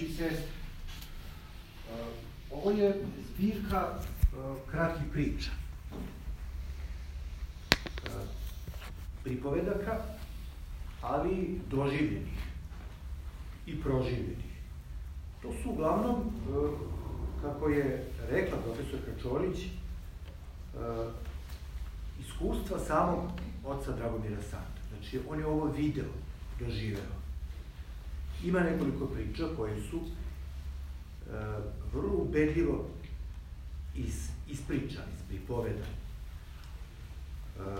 i sestri, ovo je zbirka kratkih priča. Pripovedaka, ali doživljenih i proživljenih. To su uglavnom, kako je rekla profesorka Čolić, iskustva samog oca Dragomira Sanda. Znači, on je ovo video, doživeo. Ima nekoliko priča koje su uh, vrlo ubedljivo is, ispričane, ispripovedane. Uh,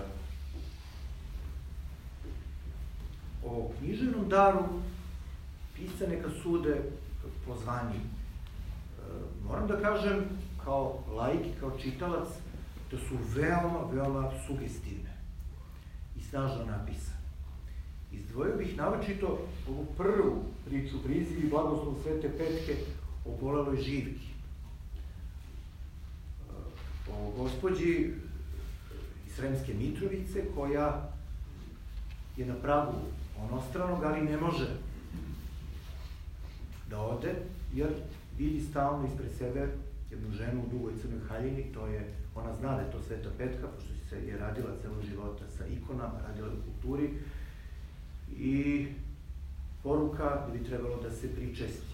o književnom daru pisa neka sude po zvanju. Uh, moram da kažem, kao laik i kao čitalac, da su veoma, veoma sugestivne i snažno napisane. Izdvojio bih naročito ovu prvu priču Brizi i blagoslov Svete Petke o boleloj živki. O gospođi iz Sremske Mitrovice koja je na pragu onostranog, ali ne može da ode, jer vidi stalno ispred sebe jednu ženu u dugoj crnoj haljini, to je, ona zna da je to Sveta Petka, pošto se je radila celo života sa ikonama, radila u kulturi, i poruka bi trebalo da se pričesti,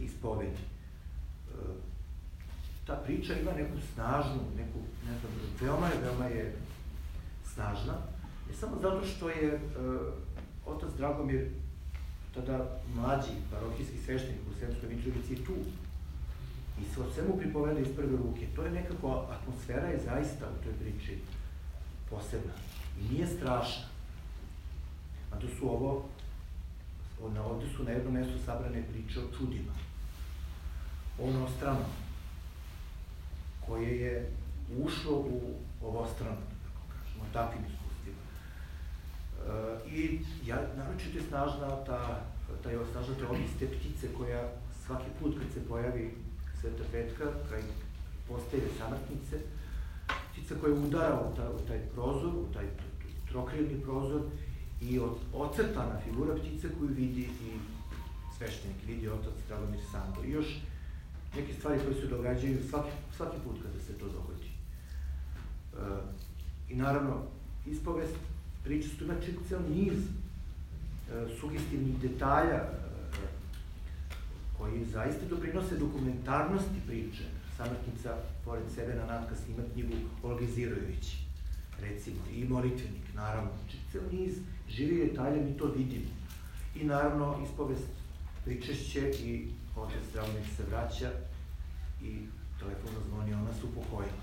ispovedi. E, ta priča ima neku snažnu, neku, ne znam, veoma je, veoma je snažna, ne samo zato što je uh, otac Dragomir, tada mlađi parohijski sveštenik u Sremskoj Mitrovici, tu. I se o svemu pripoveda iz prve ruke. To je nekako, atmosfera je zaista u toj priči posebna. I nije strašna. A to su ovo, ovde su na jednom mestu sabrane priče o čudima. Ono strano, koje je ušlo u ovostrano, da tako kažemo, takvim iskustvima. E, I ja, naročito je snažna ta, ta je snažna te obiste ptice koja svaki put kad se pojavi Sveta Petka, kraj postaje samrtnice, ptica koja udara u, ta, u taj prozor, u taj trokrilni prozor i od, ocrtana figura ptice koju vidi i sveštenik, vidi otac Dragomir Sando. I još neke stvari koje se događaju svaki, svaki put kada se to dogodi. E, I naravno, ispovest priča su ima cel niz e, sugestivnih detalja e, koji zaista doprinose dokumentarnosti priče. Samrtnica, pored sebe, na natka snima knjigu Olga Zirojević, recimo, i molitvenik, naravno. Cel niz živi detalje, mi to vidimo. I naravno, ispovest pričešće i otac Zdravnik se vraća i telefono zvoni, ona su upokojila.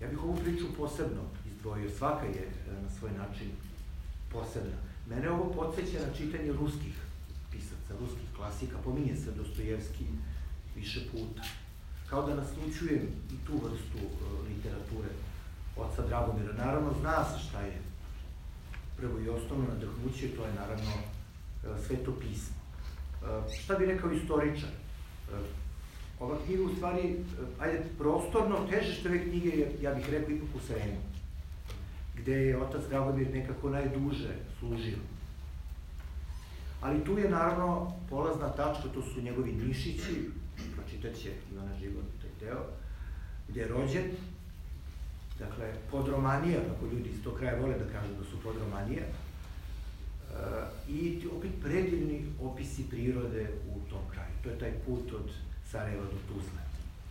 Ja bih ovu priču posebno izdvojio, svaka je e, na svoj način posebna. Mene ovo podsjeća na čitanje ruskih pisaca, ruskih klasika, pominje se Dostojevski više puta. Kao da naslučujem i tu vrstu uh, literature oca Dragomira. Naravno, zna se šta je prvo i osnovno nadahnuće, to je naravno e, sveto pismo. E, šta bi rekao istoričar? E, ova knjiga u stvari, ajde, prostorno, teže što ove knjige ja bih rekao, ipak u Sremu, gde je otac Dragomir nekako najduže služio. Ali tu je naravno polazna tačka, to su njegovi Nišići, pročitaće Ivana Život taj deo, gde je rođen, Dakle, podromanija, kako ljudi iz tog kraja vole da kažu da su podromanija, e, i opet predivni opisi prirode u tom kraju. To je taj put od Sarajeva do Tuzle.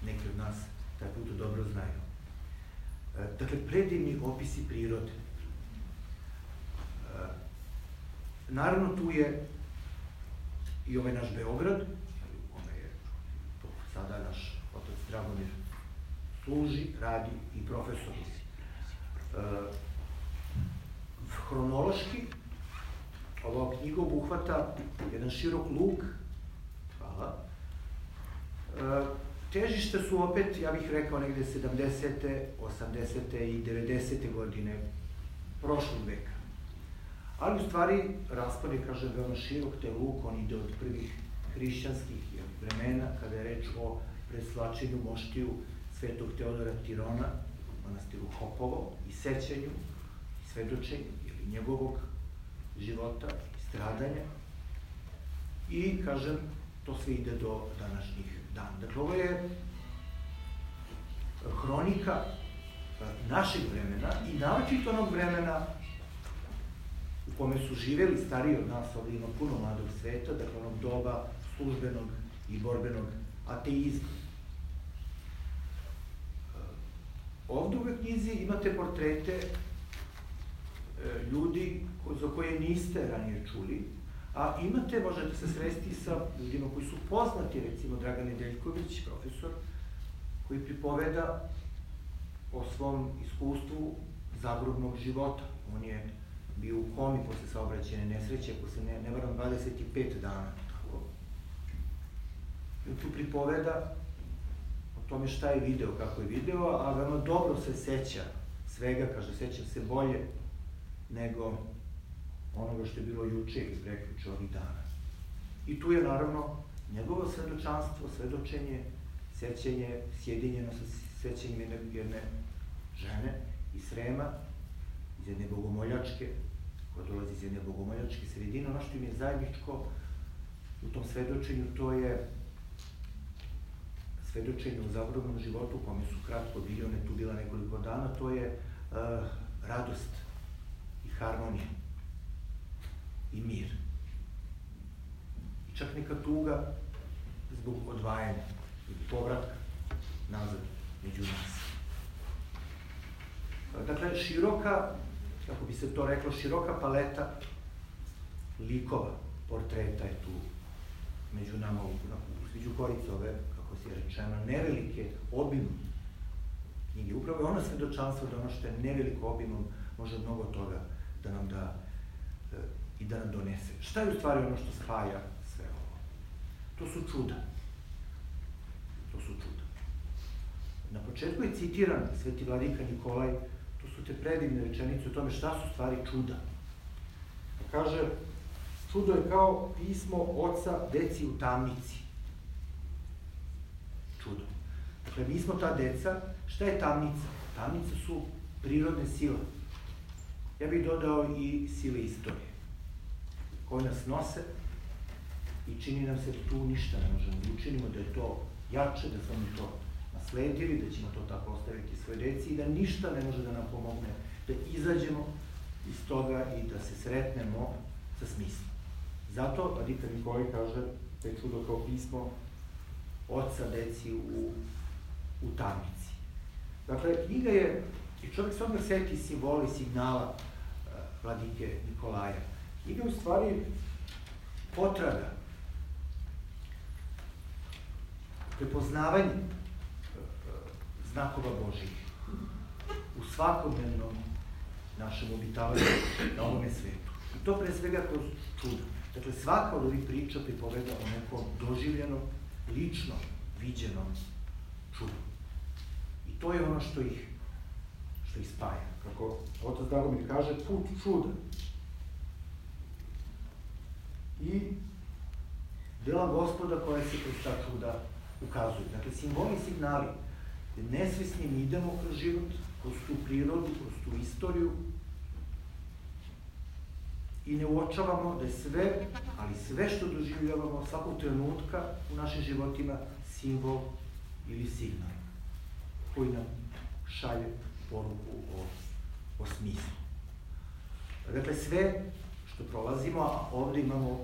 Neki od nas taj put dobro znaju. E, dakle, predivni opisi prirode. E, naravno, tu je i ovaj naš Beograd, ona je sada naš otac Dragomir služi, radi i profesor. E, hronološki, ova knjiga obuhvata jedan širok luk, hvala, e, Težište su opet, ja bih rekao, negde 70. 80. i 90. godine prošlog veka. Ali u stvari raspad je, kažem, veoma širok, te luk, on ide od prvih hrišćanskih vremena, kada je reč o preslačenju moštiju svetog Teodora Tirona, manastiru Hopovo, i sećanju, i svedočenju, ili njegovog života, i stradanja. I, kažem, to sve ide do današnjih dana. Dakle, ovo je hronika našeg vremena i naočito onog vremena u kome su živeli stariji od nas, ovde ima puno mladog sveta, dakle onog doba službenog i borbenog ateizma. Ovde u ovoj knjizi imate portrete e, ljudi za koje niste ranije čuli, a imate, možete se sresti sa ljudima koji su poznati, recimo Dragan Nedeljković, profesor, koji pripoveda o svom iskustvu zagrobnog života. On je bio u komi posle saobraćene nesreće, se ne, ne varam, 25 dana. Tako. I tu pripoveda tome šta je video, kako je video, a veoma dobro se seća svega, kaže, seća se bolje nego onoga što je bilo juče i preključe ovih dana. I tu je naravno njegovo svedočanstvo, svedočenje, sećenje, sjedinjeno sa sećanjem jedne, jedne žene iz Srema, iz jedne bogomoljačke, koja dolazi iz jedne bogomoljačke sredine, ono što im je zajedničko u tom svedočenju, to je svedočenje u zavodovnom životu u kome su kratko bili, one tu bila nekoliko dana, to je uh, radost i harmonija i mir. I čak neka tuga zbog odvajanja i povratka nazad među nas. Dakle, široka, kako bi se to reklo, široka paleta likova, portreta je tu među nama, među koricove, kako se je rečeno, nevelike, obimom knjige. Upravo je ono svedočanstvo da ono što je neveliko obimom može mnogo toga da nam da e, i da nam donese. Šta je u stvari ono što spaja sve ovo? To su čuda. To su čuda. Na početku je citiran sveti vladika Nikolaj su te predivne rečenice o tome šta su stvari čuda. Kaže, čudo je kao pismo oca deci u tamnici. Čudo. Dakle, mi smo ta deca, šta je tamnica? Tamnica su prirodne sile. Ja bih dodao i sile istorije, koje nas nose i čini nam se da tu ništa ne možemo da učinimo, da je to jače, da smo mi to nasledili, da ćemo to tako ostaviti svoje deci i da ništa ne može da nam pomogne da izađemo iz toga i da se sretnemo sa smislom. Zato Adita Nikolaj kaže da je čudo kao pismo oca deci u, u tamnici. Dakle, knjiga je, i čovjek se odmah seti simboli, signala uh, vladike Nikolaja. Knjiga je u stvari potraga, prepoznavanje znakova Božih u svakodnevnom našem obitavanju na ovome svetu. I to pre svega kroz čuda. Dakle, svaka od ovih priča pripoveda o nekom doživljenom, lično viđenom čudu. I to je ono što ih, što ih spaja. Kako otac Daromir kaže, put čuda. I dela gospoda koja se kroz ta čuda ukazuju. Dakle, simboli i signali nesvesni mi idemo kroz život, kroz tu prirodu, kroz tu istoriju i ne uočavamo da je sve, ali sve što doživljavamo svakog trenutka u našim životima simbol ili signal koji nam šalje poruku o, o smislu. Dakle, sve što prolazimo, a ovde imamo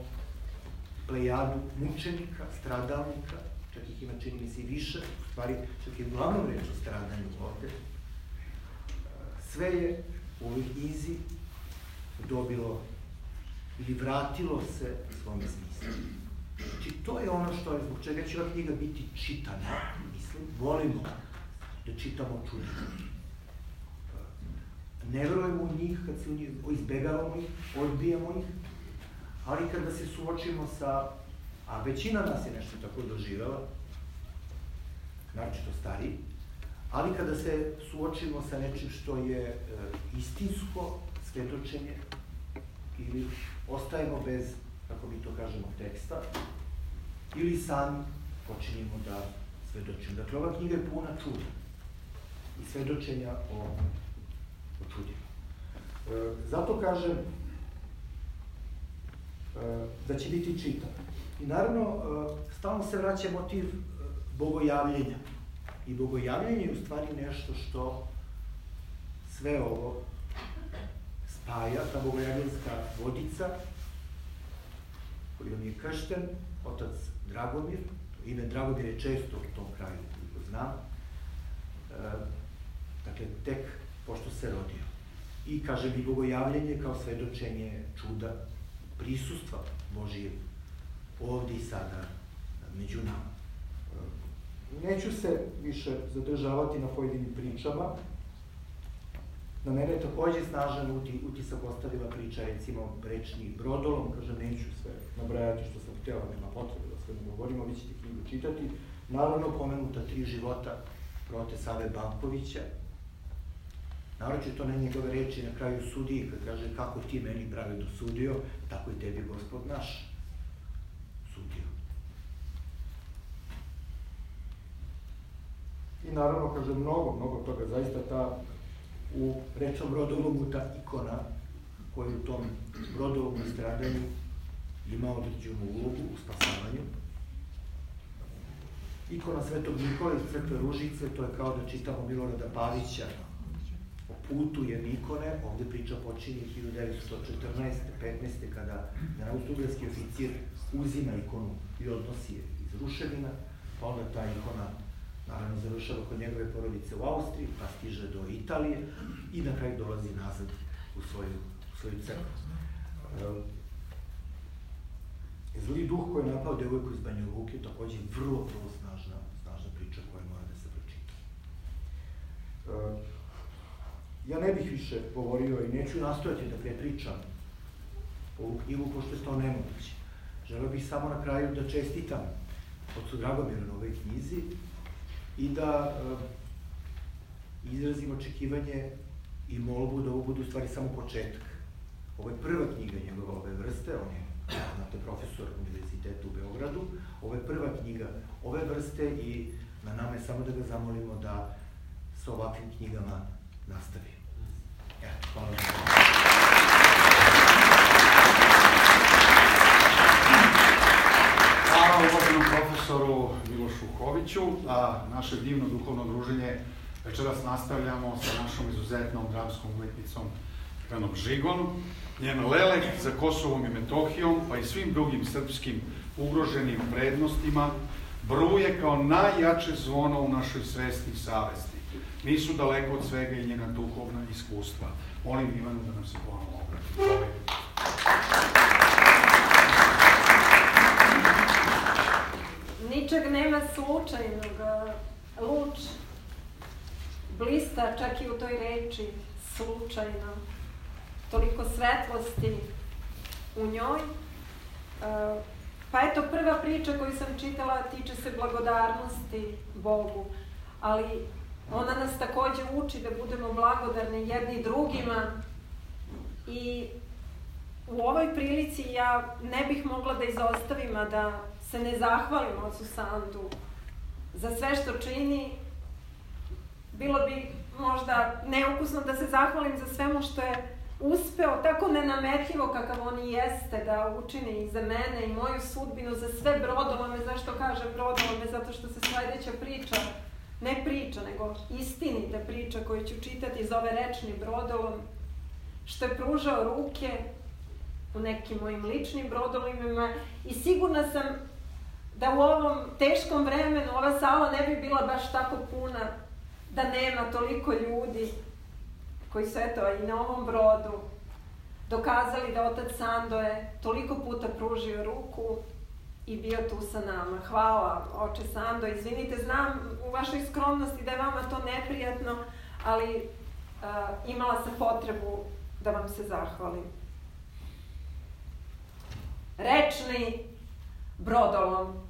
plejadu mučenika, stradalnika, čak ih ima čini mi se i više, u stvari čak i uglavnom reč o stradanju ovde, sve je u ovoj knjizi dobilo ili vratilo se svome smislu. Znači, to je ono što je, zbog čega će ova knjiga biti čitana, mislim, volimo da čitamo čudima. Ne verujemo u njih, kad se u njih, izbegavamo ih, odbijamo ih, ali kada se suočimo sa a većina nas je nešto tako doživela, naročito stariji, ali kada se suočimo sa nečim što je e, istinsko svedočenje ili ostajemo bez, kako mi to kažemo, teksta, ili sami počinjemo da svedočimo. Dakle, ova knjiga je puna čuda i svedočenja o, o čudima. E, zato kažem e, da će biti čitana. I naravno, uh, stalno se vraća motiv uh, bogojavljenja. I bogojavljenje je u stvari nešto što sve ovo spaja, ta bogojavljenska vodica, kojom je kršten, otac Dragomir, ime Dragomir je često u tom kraju, koliko znam, e, dakle, tek pošto se rodio. I, kaže bogojavljenje kao svedočenje čuda, prisustva Božije ovde i sada među nama. E, neću se više zadržavati na pojedinim pričama, Na mene je takođe snažan utisak ostavila priča, recimo, rečni brodolom, kažem, neću sve nabrajati što sam htela, nema potrebe da sve ne govorimo, vi ćete knjigu čitati. Naravno, pomenuta tri života prote Save Bankovića, Naroče to na njegove reči na kraju sudiji, kad kaže kako ti meni pravi dosudio, tako i tebi gospod naš sudio. I naravno, kaže, mnogo, mnogo toga, zaista ta u rečnom brodolomu ta ikona koja u tom brodolomu stradanju ima određenu ulogu u spasavanju. Ikona Svetog Nikola iz Crkve Ružice, to je kao da čitamo Milorada Pavića o putu jedne ikone, ovde priča počinje 1914. 15. kada na austrougarski oficir uzima ikonu i odnosi je iz ruševina, pa onda ta ikona naravno završava kod njegove porodice u Austriji, pa stiže do Italije i na kraju dolazi nazad u svoju, u svoju crkvu. Ehm, zli duh koji je napao devojku iz Banja Luke, takođe vrlo, vrlo snažna, snažna priča koja mora da se pročita. Ehm, ja ne bih više govorio i neću nastojati da prepričam ovu knjigu, pošto je to nemoguće. Želeo bih samo na kraju da čestitam od Dragomira na ovoj knjizi, i da uh, izrazim očekivanje i molbu da ovo bude u stvari samo početak. Ovo je prva knjiga njegova ove vrste, on je, znate, profesor Univerziteta u Beogradu, ovo je prva knjiga ove vrste i na nama je samo da ga zamolimo da sa ovakvim knjigama nastavi. Ja, hvala vam. Hvala uvaženom profesoru Milošu Koviću. A naše divno duhovno druženje večeras nastavljamo sa našom izuzetnom dramskom umetnicom Ivanom Žigon. Njen lelek za Kosovom i Metohijom, pa i svim drugim srpskim ugroženim vrednostima, bruje kao najjače zvono u našoj svesti i savesti. Nisu daleko od svega i njena duhovna iskustva. Molim Ivanu da nam se ponovno obrati. Ničeg nema slučajnog. Luč blista čak i u toj reči slučajno. Toliko svetlosti u njoj. Pa eto, prva priča koju sam čitala tiče se blagodarnosti Bogu, ali ona nas takođe uči da budemo blagodarni jedni drugima i u ovoj prilici ja ne bih mogla da izostavim, a da se ne zahvalim ocu Sandu za sve što čini, bilo bi možda neukusno da se zahvalim za svemu što je uspeo tako nenametljivo kakav on i jeste da učini i za mene i moju sudbinu, za sve brodolome, zašto kaže brodolome, zato što se sledeća priča, ne priča, nego istinita priča koju ću čitati zove rečni brodolom, što je pružao ruke u nekim mojim ličnim brodolima i sigurna sam da u ovom teškom vremenu ova sala ne bi bila baš tako puna, da nema toliko ljudi koji su eto i na ovom brodu dokazali da otac Sando je toliko puta pružio ruku i bio tu sa nama. Hvala, oče Sando. Izvinite, znam u vašoj skromnosti da je vama to neprijatno, ali uh, imala sam potrebu da vam se zahvalim. Rečni brodolom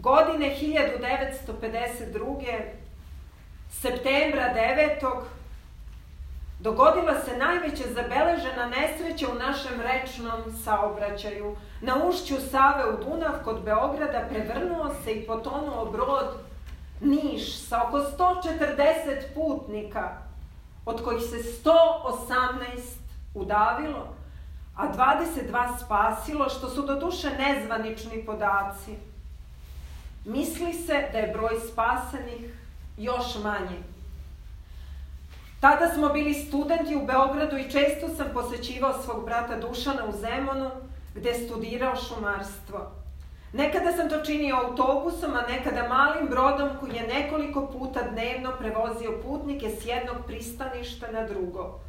godine 1952. septembra 9. dogodila se najveća zabeležena nesreća u našem rečnom saobraćaju. Na ušću Save u Dunav kod Beograda prevrnuo se i potonuo brod Niš sa oko 140 putnika, od kojih se 118 udavilo, a 22 spasilo, što su do duše nezvanični podaci. Misli se da je broj spasenih još manji. Tada smo bili studenti u Beogradu i često sam posećivao svog brata Dušana u Zemonu, gde je studirao šumarstvo. Nekada sam to činio autobusom, a nekada malim brodom koji je nekoliko puta dnevno prevozio putnike s jednog pristaništa na drugo.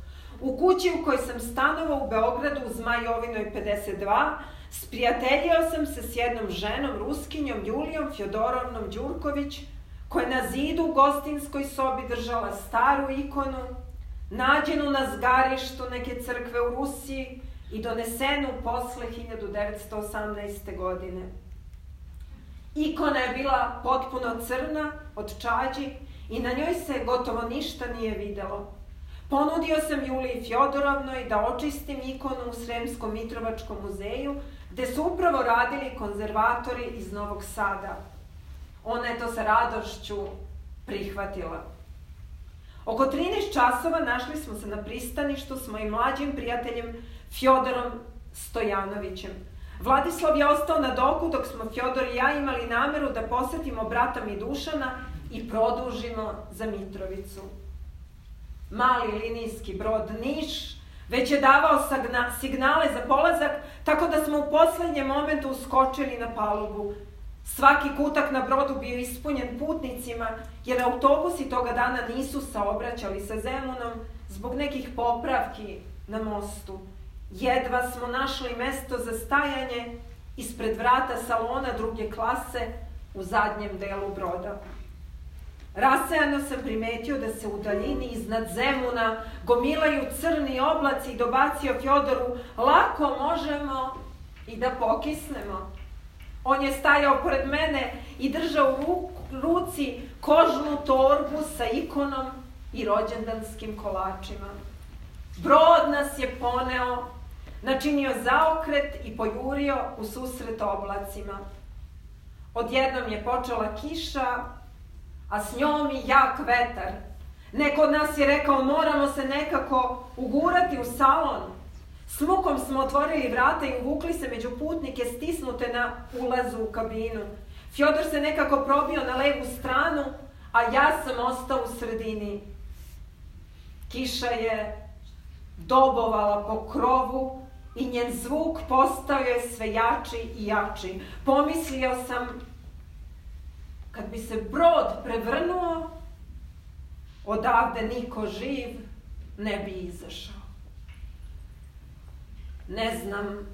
U kući u kojoj sam stanovao u Beogradu u Zmajovinoj 52, sprijateljio sam se s jednom ženom, ruskinjom Julijom Fjodorovnom Đurković, koja na zidu u gostinskoj sobi držala staru ikonu, nađenu na zgarištu neke crkve u Rusiji i donesenu posle 1918. godine. Ikona je bila potpuno crna od čađi i na njoj se gotovo ništa nije videlo. Ponudio sam Juliji Fjodorovnoj da očistim ikonu u Sremskom Mitrovačkom muzeju, gde su upravo radili konzervatori iz Novog Sada. Ona je to sa radošću prihvatila. Oko 13 časova našli smo se na pristaništu s mojim mlađim prijateljem Fjodorom Stojanovićem. Vladislav je ostao na doku dok smo Fjodor i ja imali nameru da posetimo brata Midušana i produžimo za Mitrovicu. Mali linijski brod Niš već je davao signale za polazak, tako da smo u poslednjem momentu uskočili na palubu. Svaki kutak na brodu bio ispunjen putnicima, jer autobusi toga dana nisu saobraćali sa Zemunom zbog nekih popravki na mostu. Jedva smo našli mesto za stajanje ispred vrata salona druge klase u zadnjem delu broda. Rasejano sam primetio da se u daljini iznad Zemuna gomilaju crni oblaci i dobacio Fjodoru, lako možemo i da pokisnemo. On je stajao pored mene i držao u ruci kožnu torbu sa ikonom i rođendanskim kolačima. Brod nas je poneo, načinio zaokret i pojurio u susret oblacima. Odjednom je počela kiša, a s njom i jak vetar. Neko od nas je rekao moramo se nekako ugurati u salon. S mukom smo otvorili vrata i uvukli se među putnike stisnute na ulazu u kabinu. Fjodor se nekako probio na levu stranu, a ja sam ostao u sredini. Kiša je dobovala po krovu i njen zvuk postao je sve jači i jači. Pomislio sam kad bi se brod prevrnuo, odavde niko živ ne bi izašao. Ne znam,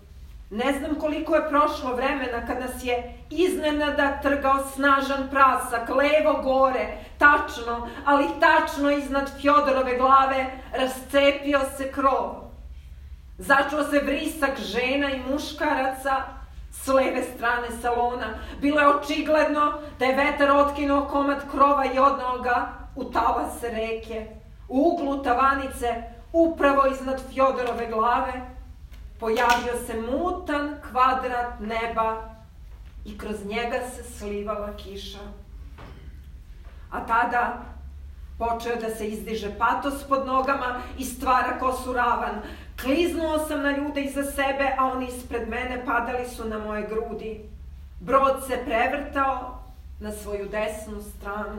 ne znam koliko je prošlo vremena kad nas je iznenada trgao snažan prasak, levo gore, tačno, ali tačno iznad Fjodorove glave rascepio se krov. Začuo se vrisak žena i muškaraca, s leve strane salona. Bilo je očigledno da je vetar otkinuo komad krova i odnao ga u talase reke. U uglu tavanice, upravo iznad Fjodorove glave, pojavio se mutan kvadrat neba i kroz njega se slivala kiša. A tada počeo da se izdiže patos pod nogama i stvara kosu ravan. Kliznuo sam na ljude iza sebe, a oni ispred mene padali su na moje grudi. Brod se prevrtao na svoju desnu stranu.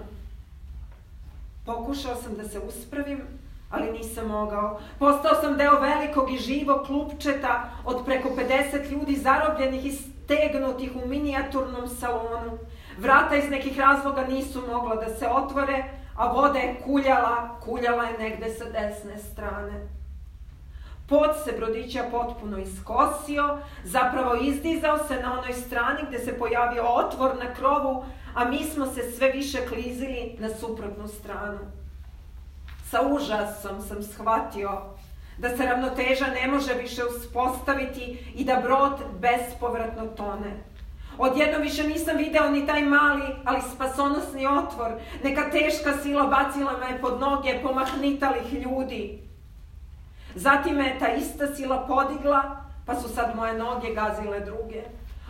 Pokušao sam da se uspravim, ali nisam mogao. Postao sam deo velikog i živog klupčeta od preko 50 ljudi zarobljenih i stegnutih u minijaturnom salonu. Vrata iz nekih razloga nisu mogla da se otvore, a voda je kuljala, kuljala je negde sa desne strane. Pod se brodića potpuno iskosio, zapravo izdizao se na onoj strani gde se pojavio otvor na krovu, a mi smo se sve više klizili na suprotnu stranu. Sa užasom sam shvatio da se ravnoteža ne može više uspostaviti i da brod bespovratno tone. Odjedno više nisam video ni taj mali, ali spasonosni otvor. Neka teška sila bacila me pod noge pomahnitalih ljudi. Zatim me ta ista sila podigla, pa su sad moje noge gazile druge.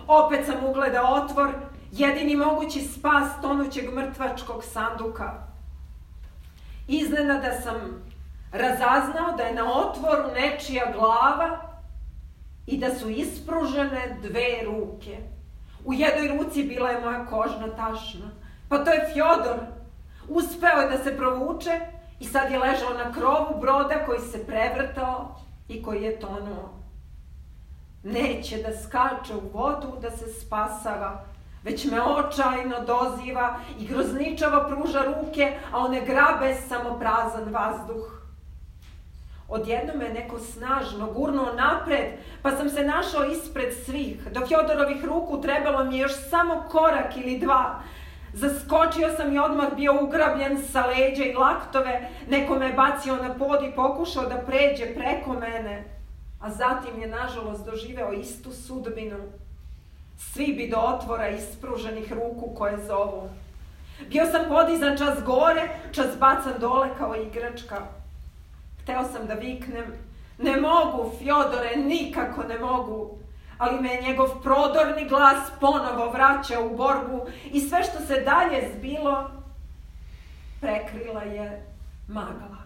Opet sam ugledao otvor, jedini mogući spas tonućeg mrtvačkog sanduka. Iznenada sam razaznao da je na otvoru nečija glava i da su ispružene dve ruke. U jednoj ruci bila je moja kožna tašna. Pa to je Fjodor. Uspeo je da se provuče i sad je ležao na krovu broda koji se prevrtao i koji je tonuo. Neće da skače u vodu, da se spasava, već me očajno doziva i grozničava pruža ruke, a one grabe samo prazan vazduh. Odjedno me neko snažno gurnuo napred, pa sam se našao ispred svih. Do Fjodorovih ruku trebalo mi još samo korak ili dva. Zaskočio sam i odmah bio ugrabljen sa leđa i laktove. Neko me bacio na pod i pokušao da pređe preko mene. A zatim je, nažalost, doživeo istu sudbinu. Svi bi do otvora ispruženih ruku koje zovu. Bio sam podizan čas gore, čas bacan dole kao igračka. Hteo sam da viknem, ne mogu, Fjodore, nikako ne mogu. Ali me je njegov prodorni glas ponovo vraćao u borbu i sve što se dalje zbilo, prekrila je magla.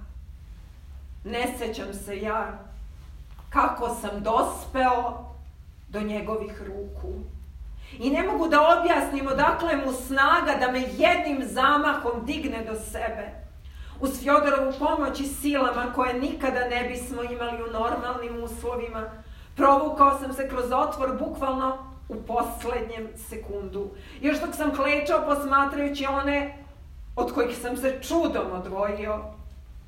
Ne sećam se ja kako sam dospeo do njegovih ruku. I ne mogu da objasnim odakle mu snaga da me jednim zamahom digne do sebe uz Fjodorovu pomoć i silama koje nikada ne bismo imali u normalnim uslovima, provukao sam se kroz otvor bukvalno u poslednjem sekundu. Još dok sam klečao posmatrajući one od kojih sam se čudom odvojio,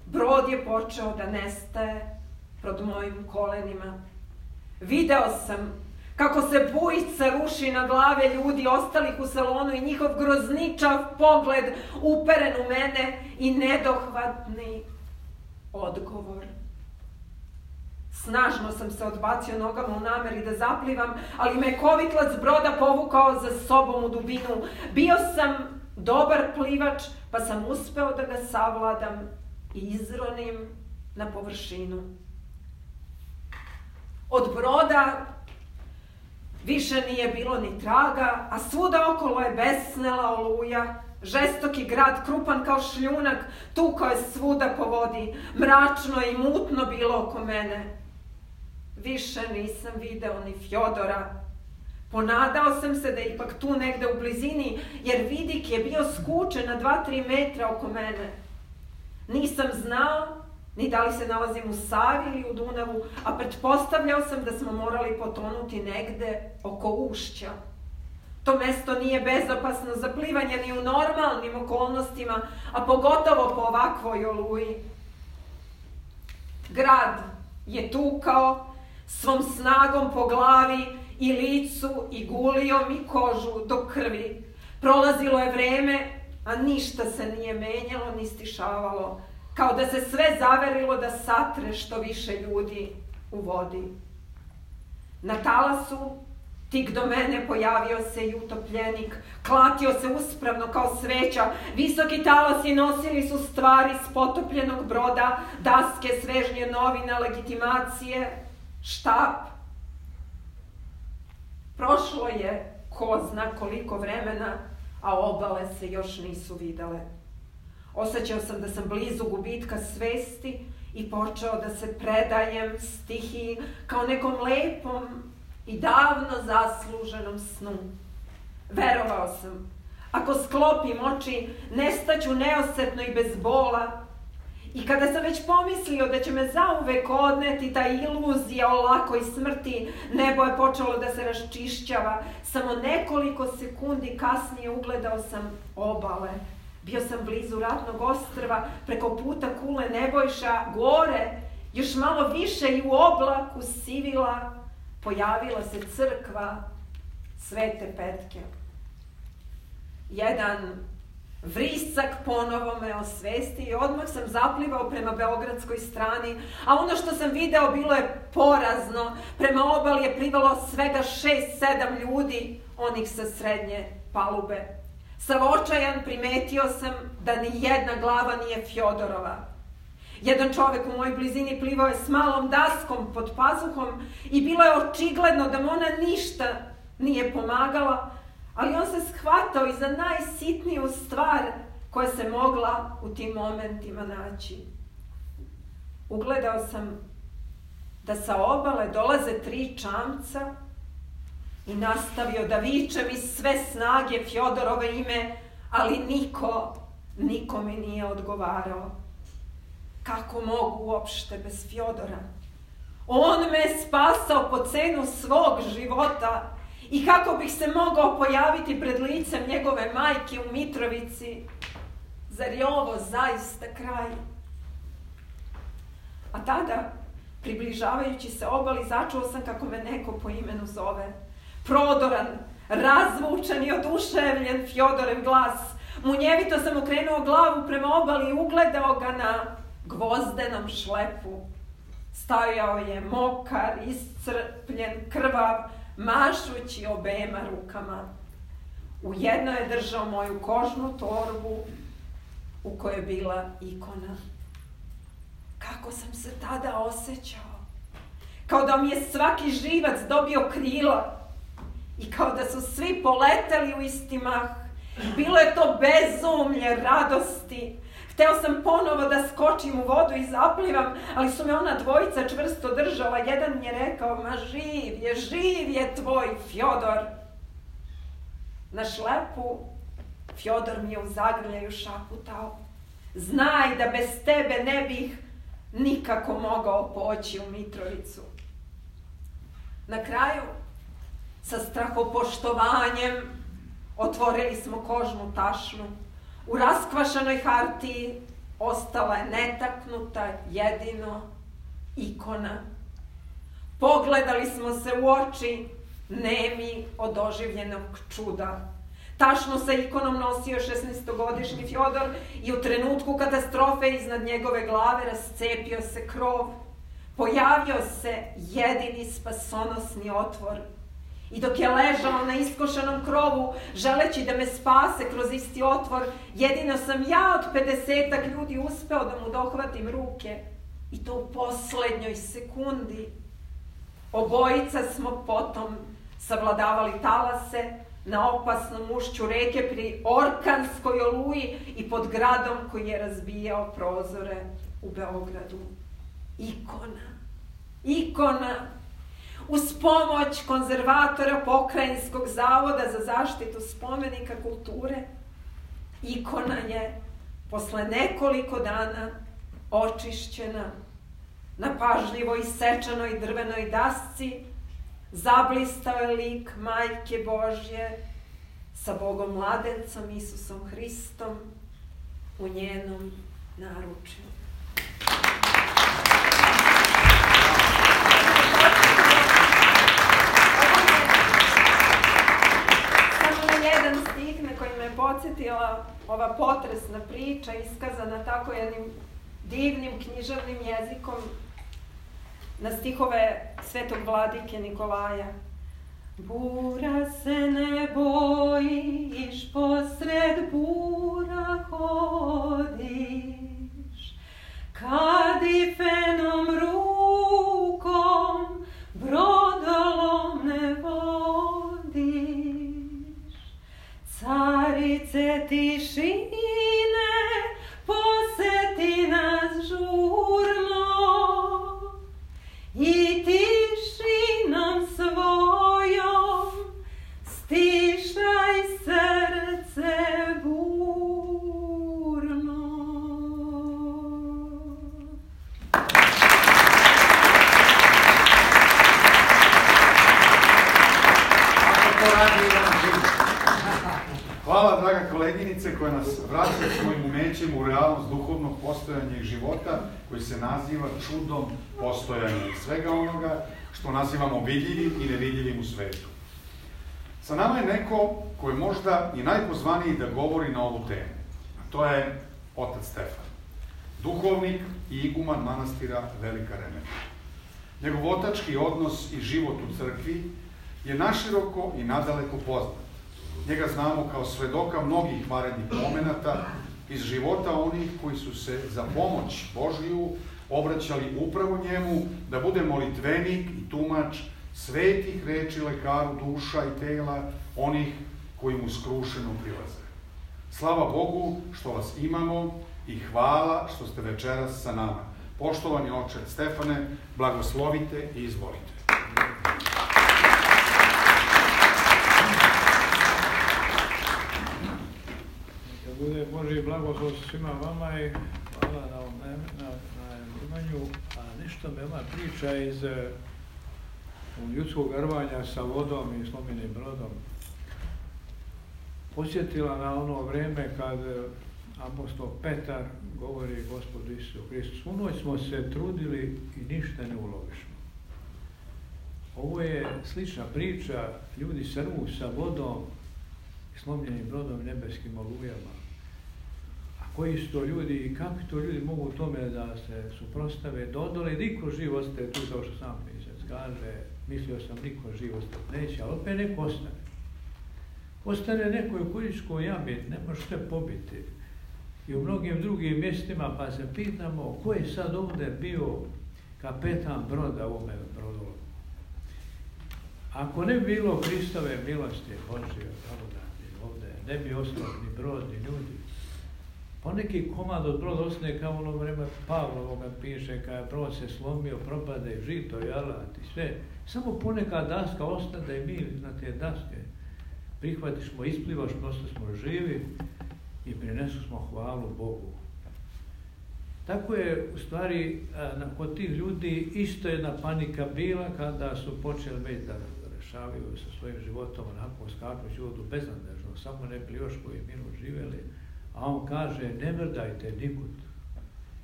brod je počeo da nestaje pred mojim kolenima. Video sam kako se bujica ruši na glave ljudi ostalih u salonu i njihov grozničav pogled uperen u mene i nedohvatni odgovor. Snažno sam se odbacio nogama u nameri da zaplivam, ali me kovitlac broda povukao za sobom u dubinu. Bio sam dobar plivač, pa sam uspeo da ga savladam i izronim na površinu. Od broda Više nije bilo ni traga, a svuda okolo je besnela oluja, žestoki grad, krupan kao šljunak, tukao je svuda po vodi, mračno i mutno bilo oko mene. Više nisam video ni Fjodora. Ponadao sam se da je ipak tu negde u blizini, jer vidik je bio skučen na 2-3 metra oko mene. Nisam znao ni da li se nalazim u Savi ili u Dunavu, a pretpostavljao sam da smo morali potonuti negde oko ušća. To mesto nije bezopasno za plivanje ni u normalnim okolnostima, a pogotovo po ovakvoj oluji. Grad je tukao svom snagom po glavi i licu i gulijom i kožu do krvi. Prolazilo je vreme, a ništa se nije menjalo ni stišavalo kao da se sve zaverilo da satre što više ljudi u vodi. Na talasu Tik do mene pojavio se i utopljenik, klatio se uspravno kao sveća, visoki talasi nosili su stvari s potopljenog broda, daske, svežnje novina, legitimacije, štap. Prošlo je ko zna koliko vremena, a obale se još nisu videle. Osećao sam da sam blizu gubitka svesti i počeo da se predajem stihiji kao nekom lepom i davno zasluženom snu. Verovao sam, ako sklopim oči, nestaću neosetno i bez bola. I kada sam već pomislio da će me zauvek odneti ta iluzija o lakoj smrti, nebo je počelo da se raščišćava. Samo nekoliko sekundi kasnije ugledao sam obale Bio sam blizu ratnog ostrva, preko puta kule Nebojša, gore, još malo više i u oblaku sivila, pojavila se crkva Svete Petke. Jedan vrisak ponovo me osvesti i odmah sam zaplivao prema beogradskoj strani, a ono što sam video bilo je porazno. Prema obali je plivalo svega šest, sedam ljudi, onih sa srednje palube. Sav očajan primetio sam da ni jedna glava nije Fjodorova. Jedan čovek u mojoj blizini plivao je s malom daskom pod pazuhom i bilo je očigledno da mu ona ništa nije pomagala, ali on se shvatao i za najsitniju stvar koja se mogla u tim momentima naći. Ugledao sam da sa obale dolaze tri čamca i nastavio da vičem iz sve snage Fjodorove ime, ali niko, niko mi nije odgovarao. Kako mogu uopšte bez Fjodora? On me spasao po cenu svog života i kako bih se mogao pojaviti pred licem njegove majke u Mitrovici. Zar je ovo zaista kraj? A tada, približavajući se obali, začuo sam kako me neko po imenu zove. Prodoran, razvučen i oduševljen Fjodorev glas. Munjevito sam okrenuo glavu prema obali i ugledao ga na gvozdenom šlepu. Stajao je mokar, iscrpljen, krvav, mašući obema rukama. U jedno je držao moju kožnu torbu u kojoj je bila ikona. Kako sam se tada osjećao? Kao da mi je svaki živac dobio krila i kao da su svi poleteli u isti mah. Bilo je to bezumlje radosti, Hteo sam ponovo da skočim u vodu i zaplivam, ali su me ona dvojica čvrsto držala. Jedan mi je rekao, ma živ je, živ je tvoj Fjodor. Na šlepu Fjodor mi je u zagrljaju šaputao. Znaj da bez tebe ne bih nikako mogao poći u Mitrovicu. Na kraju, sa strahopoštovanjem, otvorili smo kožnu tašnu U raskvašanoj hartiji ostala je netaknuta jedino ikona. Pogledali smo se u oči, nemi od oživljenog čuda. Tašno sa ikonom nosio 16-godišnji Fjodor i u trenutku katastrofe iznad njegove glave rascepio se krov. Pojavio se jedini spasonosni otvor – I dok je ležao na iskošenom krovu, želeći da me spase kroz isti otvor, jedino sam ja od 50 ljudi uspeo da mu dohvatim ruke. I to u poslednjoj sekundi. Obojica smo potom savladavali talase na opasnom ušću reke pri Orkanskoj oluji i pod gradom koji je razbijao prozore u Beogradu. Ikona. Ikona uz pomoć konzervatora Pokrajinskog zavoda za zaštitu spomenika kulture, ikona je posle nekoliko dana očišćena na pažljivo isečanoj drvenoj dasci, zablistao je lik Majke Božje sa Bogom mladencom Isusom Hristom u njenom naručju. Podsjetila ova potresna priča iskazana tako jednim divnim književnim jezikom na stihove svetog vladike Nikolaja. Bura se ne bojiš, posred bura hodiš, kad i fenom rukom brodolom ne vodiš. Carice tišine, poseti nas žurno i tišinom svojom koleginice, koja nas vraća svojim umećem u realnost duhovnog postojanja i života, koji se naziva čudom postojanja i svega onoga što nazivamo vidljivim i nevidljivim u svetu. Sa nama je neko ko je možda i najpozvaniji da govori na ovu temu. To je otac Stefan, duhovnik i iguman manastira Velika Remeta. Njegov otački odnos i život u crkvi je naširoko i nadaleko poznat. Njega znamo kao svedoka mnogih varednih momenata iz života onih koji su se za pomoć Božiju obraćali upravo njemu, da bude molitvenik i tumač svetih reči lekaru duša i tela onih koji mu skrušeno prilaze. Slava Bogu što vas imamo i hvala što ste večeras sa nama. Poštovani oče Stefane, blagoslovite i izvolite. Da bude Boži blagoslov svima vama i hvala na, na, na, na a nešto me ova priča iz eh, ljudskog rvanja sa vodom i slomenim brodom posjetila na ono vreme kad eh, apostol Petar govori gospodu Isusu Hristu. U noć smo se trudili i ništa ne ulovišmo. Ovo je slična priča, ljudi srvu sa vodom i slomljenim brodom nebeskim olujama. Koji su to ljudi i kakvi to ljudi mogu tome da se suprostave, dodole, niko živ ostaje tu, kao što sam pisac kaže, mislio sam niko živ ostaje neće, ali opet neko ostane. Ostane neko u Kuljičkoj jami, ne možete pobiti. I u mnogim drugim mjestima, pa se pitamo ko je sad ovdje bio kapetan broda u ovome brodu. Ako ne bi bilo Hristove milosti blagodati ovdje, ne bi ostao ni brod, ni ljudi. Poneki komad od broda ostane kao ono vreme Pavlovoga piše, kada brod se slomio, propade žito i alat i sve. Samo poneka daska ostane i mi na te daske prihvatišmo, isplivaš, prosto smo živi i prinesu smo hvalu Bogu. Tako je, u stvari, kod tih ljudi isto jedna panika bila kada su počeli već da rešavaju sa svojim životom onako skakući vodu beznadežno, samo ne bi još koji minut živjeli, a on kaže, ne mrdajte nikud.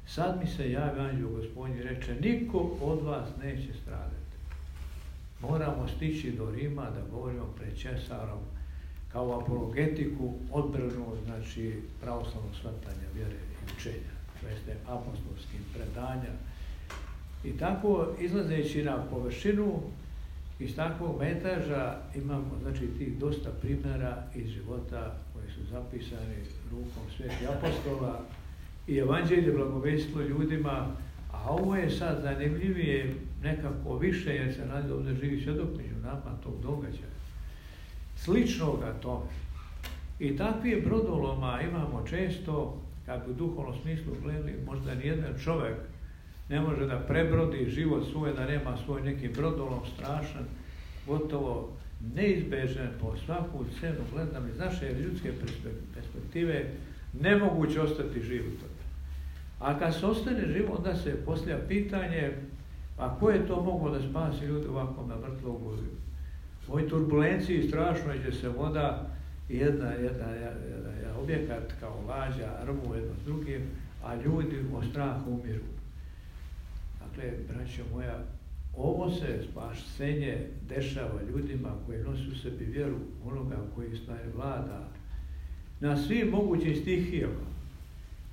Sad mi se javi anđeo gospodin reče, niko od vas neće stradati. Moramo stići do Rima da govorimo pred Česarom, kao apologetiku odbranu znači pravoslavnog shvatanja vjere i učenja, to jeste apostolskim predanja. I tako izlazeći na površinu iz takvog metaža imamo znači tih dosta primjera iz života koji su zapisani rukom sveti apostola i evanđelje blagovestvo ljudima, a ovo je sad zanimljivije nekako više jer se radi ovdje živi svjedok među nama tog događaja sličnoga tome. I takvih brodoloma imamo često, kako u duhovnom smislu gledali, možda nijedan čovjek ne može da prebrodi život svoj, da nema svoj neki brodolom strašan, gotovo neizbežan po svaku cenu, gledam iz naše ljudske perspektive, nemoguće ostati živ u tome. A kad se ostane živ, onda se poslija pitanje, a ko je to moglo da spasi ljudi ovako na vrtlogu u ovoj turbulenciji strašno gdje se voda jedna, jedna, jedna, jedna objekat kao lađa rvu jedno s drugim, a ljudi o strahu umiru. Dakle, braćo moja, ovo se spašenje dešava ljudima koji nosi u sebi vjeru onoga koji stvari vlada na svim mogućim stihijama.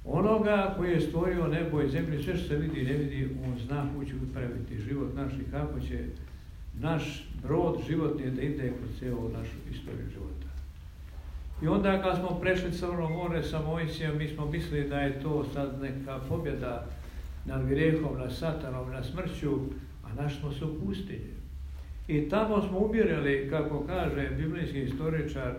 Onoga koji je stvorio nebo i zemlju, sve što se vidi i ne vidi, on zna kuću upraviti život naš i kako će naš brod životni da ide kroz cijelu našu istoriju života. I onda kad smo prešli Crno more sa Mojsijem, mi smo mislili da je to sad neka pobjeda nad grijehom, nad satanom, nad smrću, a smo se u pustinji. I tamo smo umirali, kako kaže biblijski istoričar,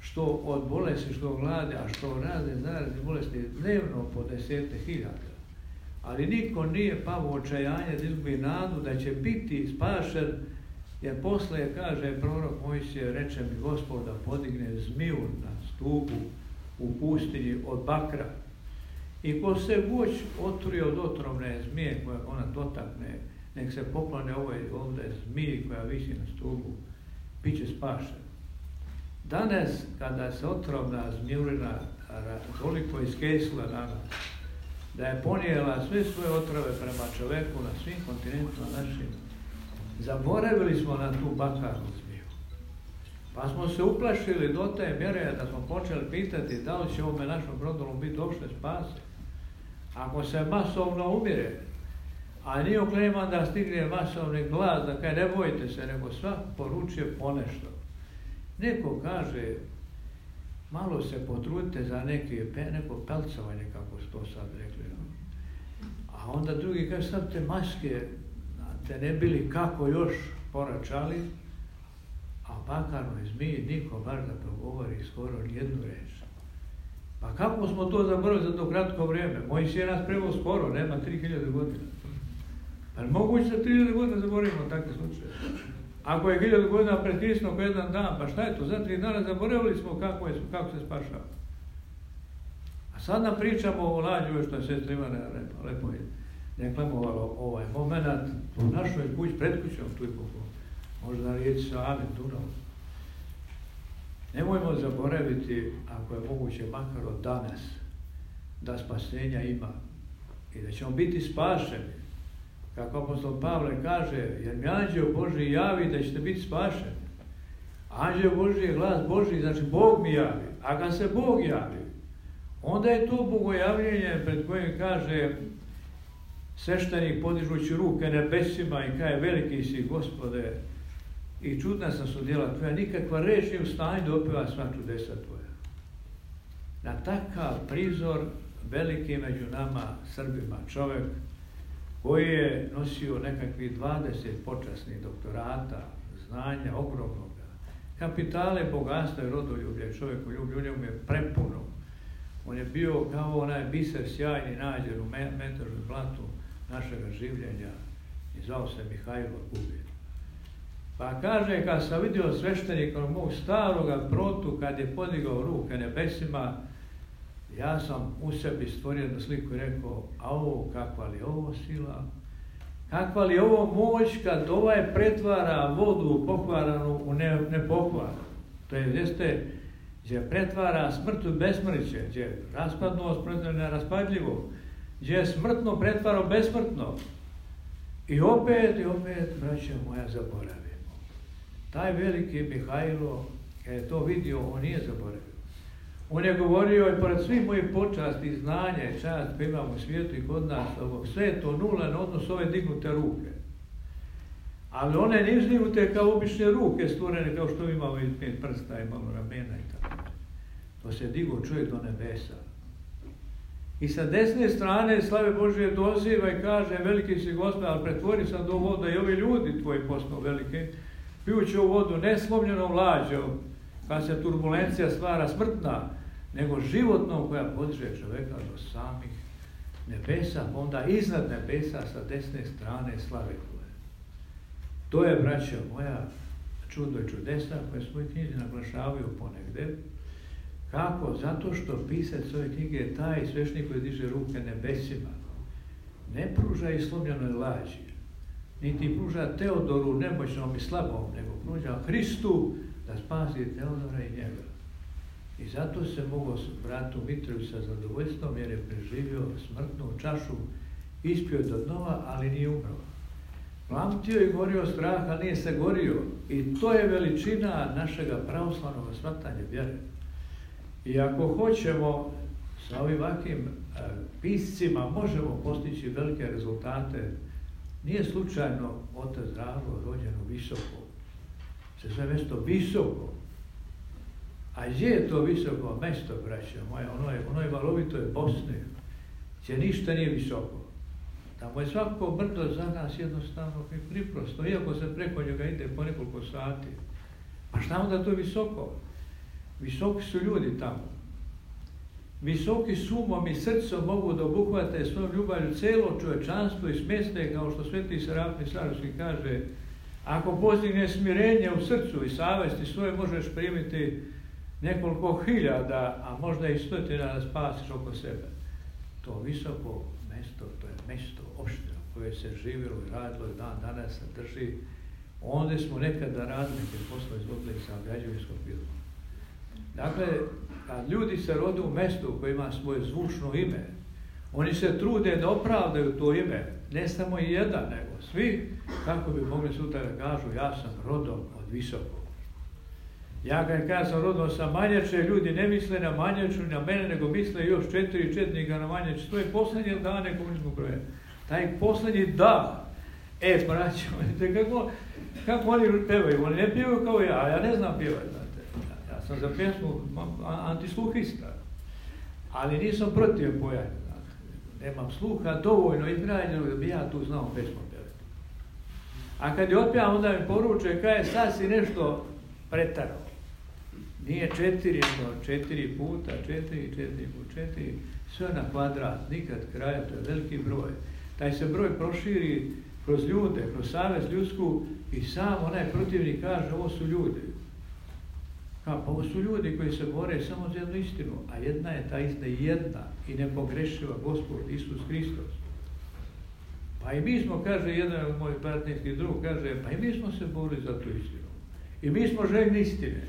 što od bolesti, što glade, a što razne zarazne bolesti dnevno po desete hiljada ali niko nije pao očajanje da izgubi nadu da će biti spašen, jer posle kaže prorok Mojsije, reče mi gospod da podigne zmiju na stupu u pustinji od bakra. I ko se voć otruje od otrovne zmije koja ona dotakne, nek se poklone ovoj ovdje zmiji koja visi na stupu, bit će spašen. Danas, kada se otrovna zmijurina toliko iskesila na nas, da je ponijela sve svoje otrove prema čoveku na svim kontinentima našim. Zaboravili smo na tu bakarnu zmiju. Pa smo se uplašili do te mjere da smo počeli pitati da li će ovome našom brodolom biti došle spase. Ako se masovno umire, a nije okleman da stigne masovni glas, da kaj ne bojite se, nego svak poručuje ponešto. Neko kaže, malo se potrudite za neke, neko pelcovanje, kako su to sad rekli. A onda drugi kaže, sad te maske, te ne bili kako još poračali, a bakarnoj zmiji niko bar da progovori skoro nijednu reč. Pa kako smo to zaboravili za to kratko vrijeme? Moji je nas preveo skoro, nema 3000 godina. Pa moguće da 3000 godina zaboravimo takve slučaje? Ako je 1000 godina pred Hristom jedan dan, pa šta je to? Za tri dana zaboravili smo kako, je, kako se spašava. A sad nam pričamo o lađu, što je sestra Ivana lepo, lepo je deklamovalo ovaj moment u našoj kući, pred kućom, tu je možda riječ Save, Dunav. Nemojmo zaboraviti, ako je moguće, makar od danas, da spasenja ima i da ćemo biti spašeni. Kako apostol Pavle kaže, jer mi anđeo Boži javi da ćete biti spašeni. Anđeo Boži je glas Boži, znači Bog mi javi. A kad se Bog javi, onda je to bogojavljenje pred kojim kaže sveštenik podižući ruke nebesima i kaže veliki si gospode i čudna sam su djela tvoja, nikakva reč nije u stanju da opeva sva čudesa tvoja. Na takav prizor veliki među nama Srbima čovjek koji je nosio nekakvih 20 počasnih doktorata, znanja ogromnog, kapitale, bogatstva i rodoljublje, čovjek koji ljublje, u je prepuno. On je bio kao onaj biser sjajni nađen u metažu blatu našega življenja i zvao se Mihajlo Gubin. Pa kaže, kad sam vidio sveštenika mog staroga protu, kad je podigao ruke nebesima, ja sam u sebi stvorio jednu sliku i rekao, a ovo, kakva li ovo sila, kakva li ovo moć kad ovaj pretvara vodu pokvaranu u ne, nepokvaranu. To je jeste gdje pretvara smrt u besmrće, gdje raspadnost pretvara neraspadljivo, gdje je smrtno pretvara u besmrtno. I opet, i opet, braće moja, zaboravimo. Taj veliki Mihajlo, kad je to vidio, on nije zaboravio. On je govorio i pored svih mojih počasti, znanja i čast koje imamo u svijetu i kod nas, sve je to nula na odnos ove dignute ruke. Ali one nisu dignute kao obične ruke stvorene kao što imamo iz pet prsta i malo ramena i tako. To se digo čovjek do nebesa. I sa desne strane slave Božije doziva i kaže veliki si gospod, ali pretvori sam do voda i ovi ljudi tvoji postao velike, pijući ovu vodu ne slomljenom lađom, kad se turbulencija stvara smrtna, nego životnom koja podiže čoveka do samih nebesa, onda iznad nebesa sa desne strane slave koje. To je, braćo moja, čudo i čudesa koje svoje knjizi naglašavaju ponegde. Kako? Zato što pisac ove knjige je taj svešnik koji diže ruke nebesima. Ne pruža i slomljenoj lađi, niti pruža Teodoru nemoćnom i slabom, nego pruža Hristu da spasi Teodora i njega. I zato se mogao bratu Mitrovi sa zadovoljstvom jer je preživio smrtnu čašu, ispio do dnova, ali nije umro. Plamtio i gorio strah, ali nije se gorio. I to je veličina našega pravoslavnog svatanja vjere. I ako hoćemo sa ovim ovakvim e, piscima možemo postići velike rezultate, nije slučajno otac Drago rođen u visoko, se zove mjesto visoko, a gdje je to visoko mesto, braća moja? Ono je, ono je valovito je Bosne, gdje ništa nije visoko. Tamo je svako brdo za nas jednostavno i priprosto, iako se preko njega ide po nekoliko sati. Pa šta onda to je visoko? Visoki su ljudi tamo. Visoki sumom i srcom mogu da obuhvate svojom ljubavlju celo čovečanstvo i smjeste, kao što sveti Serafni Sarovski kaže, ako postigne smirenje u srcu i savesti svoje, možeš primiti nekoliko hiljada, a možda i stotina da spasiš oko sebe. To visoko mesto, to je mesto opštino koje se živjelo i radilo i dan danas se drži. Onda smo nekada radili te poslove izvodili sa građevinskog firma. Dakle, kad ljudi se rode u mestu koje ima svoje zvučno ime, oni se trude da opravdaju to ime, ne samo jedan, nego svi, kako bi mogli sutra da kažu, ja sam rodom od visokog. Ja kad kada sam rodom sa Manjače, ljudi ne misle na Manjaču, na mene, nego misle još četiri četnika na Manjaču. To je posljednje dane komunizmu broja. Taj posljednji da. E, braćo, kako, kako oni pevaju? Oni ne pjevaju kao ja, ja ne znam pjevati, znate. Ja, ja sam za pjesmu antisluhista, ali nisam protiv pojanja. Nemam sluha dovoljno izgrađenog da bi ja tu znao pesmu pjevati. A kad je otpjevam, onda mi poruče, kaj sad si nešto pretarao Nije četiri, nego četiri puta, četiri, četiri puta, četiri, sve na kvadrat, nikad kraja, to je veliki broj. Taj se broj proširi kroz ljude, kroz savez ljudsku i sam onaj protivnik kaže ovo su ljudi. Pa ovo su ljudi koji se bore samo za jednu istinu, a jedna je ta ista jedna i nepogrešiva Gospod Isus Hristos. Pa i mi smo, kaže jedan od mojih partnerskih drug, kaže, pa i mi smo se borili za tu istinu. I mi smo željni istine.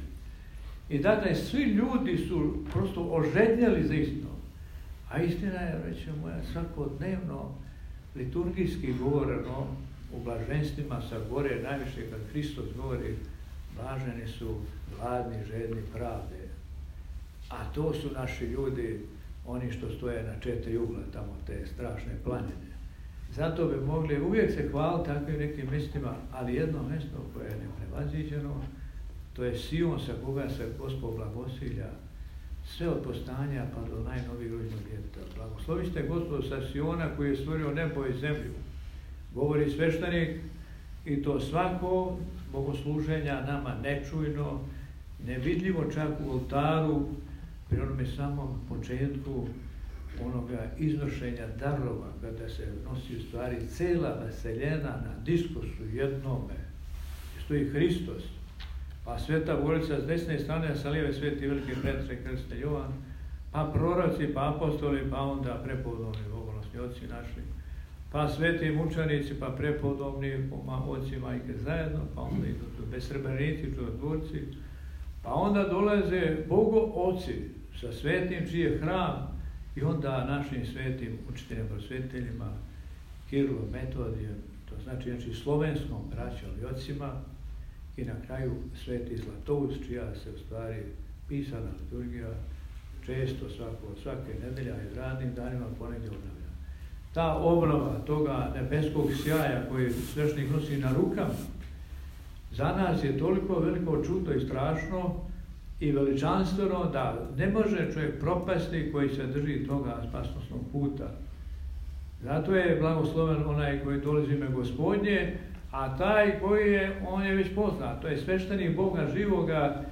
I dakle, svi ljudi su prosto ožednjali za istinu. A istina je, reće moja, svakodnevno liturgijski govoreno u blaženstvima sa gore najviše kad Hristos govori blaženi su gladni, žedni pravde. A to su naši ljudi, oni što stoje na četiri ugla tamo, te strašne planine. Zato bi mogli uvijek se hvaliti takvim nekim mjestima, ali jedno mjesto koje je neprevaziđeno, to je Sion sa koga se Gospod blagosilja sve od postanja pa do najnovijeg rođenog djeteta. Blagoslovi ste Gospod sa Siona koji je stvorio nebo i zemlju. Govori sveštenik i to svako bogosluženja nama nečujno, nevidljivo čak u oltaru, pri onome samom početku onoga iznošenja darova, kada se nosi u stvari cela vaseljena na diskusu jednome, stoji Hristos, pa Sveta Gorica s desne strane, a sa lijeve Sveti Veliki Petre Krste Jovan, pa proroci, pa apostoli, pa onda prepodobni bogolosni oci naši, pa sveti mučanici, pa prepodobni oci majke zajedno, pa onda idu besrebrenici, čudotvorci, pa onda dolaze bogo oci sa svetim čiji je hram i onda našim svetim učiteljima, prosveteljima, Kirilo, Metodijem, to znači, znači slovenskom braćom i ocima, i na kraju Sveti Zlatovac, čija se u stvari pisana liturgija često svako, svake nedelja i radnim danima ponegdje obnavlja. Ta obnova toga nebeskog sjaja koji svešnik nosi na rukama, za nas je toliko veliko čudo i strašno i veličanstveno da ne može čovjek propasti koji se drži toga spasnostnog puta. Zato je blagosloven onaj koji dolazi ime gospodnje, a taj koji je, on je već poznat, to je sveštenik Boga živoga,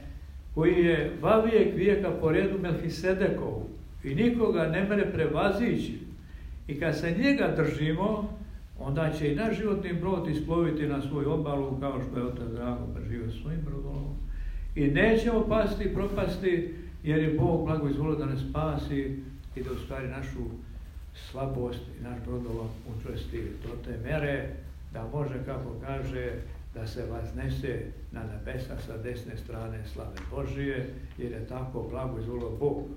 koji je vavijek vijeka po redu Melchisedekovu i nikoga ne mere prevazići. I kad se njega držimo, onda će i naš životni brod isploviti na svoju obalu, kao što je Otac Drago preživio svojim brodom. I nećemo pasti, propasti, jer je Bog blago izvolio da nas spasi i da u stvari našu slabost i naš brodova učvrsti do te mere da može, kako kaže, da se vas nese na nebesa sa desne strane slave Božije, jer je tako blago izvolio Bog.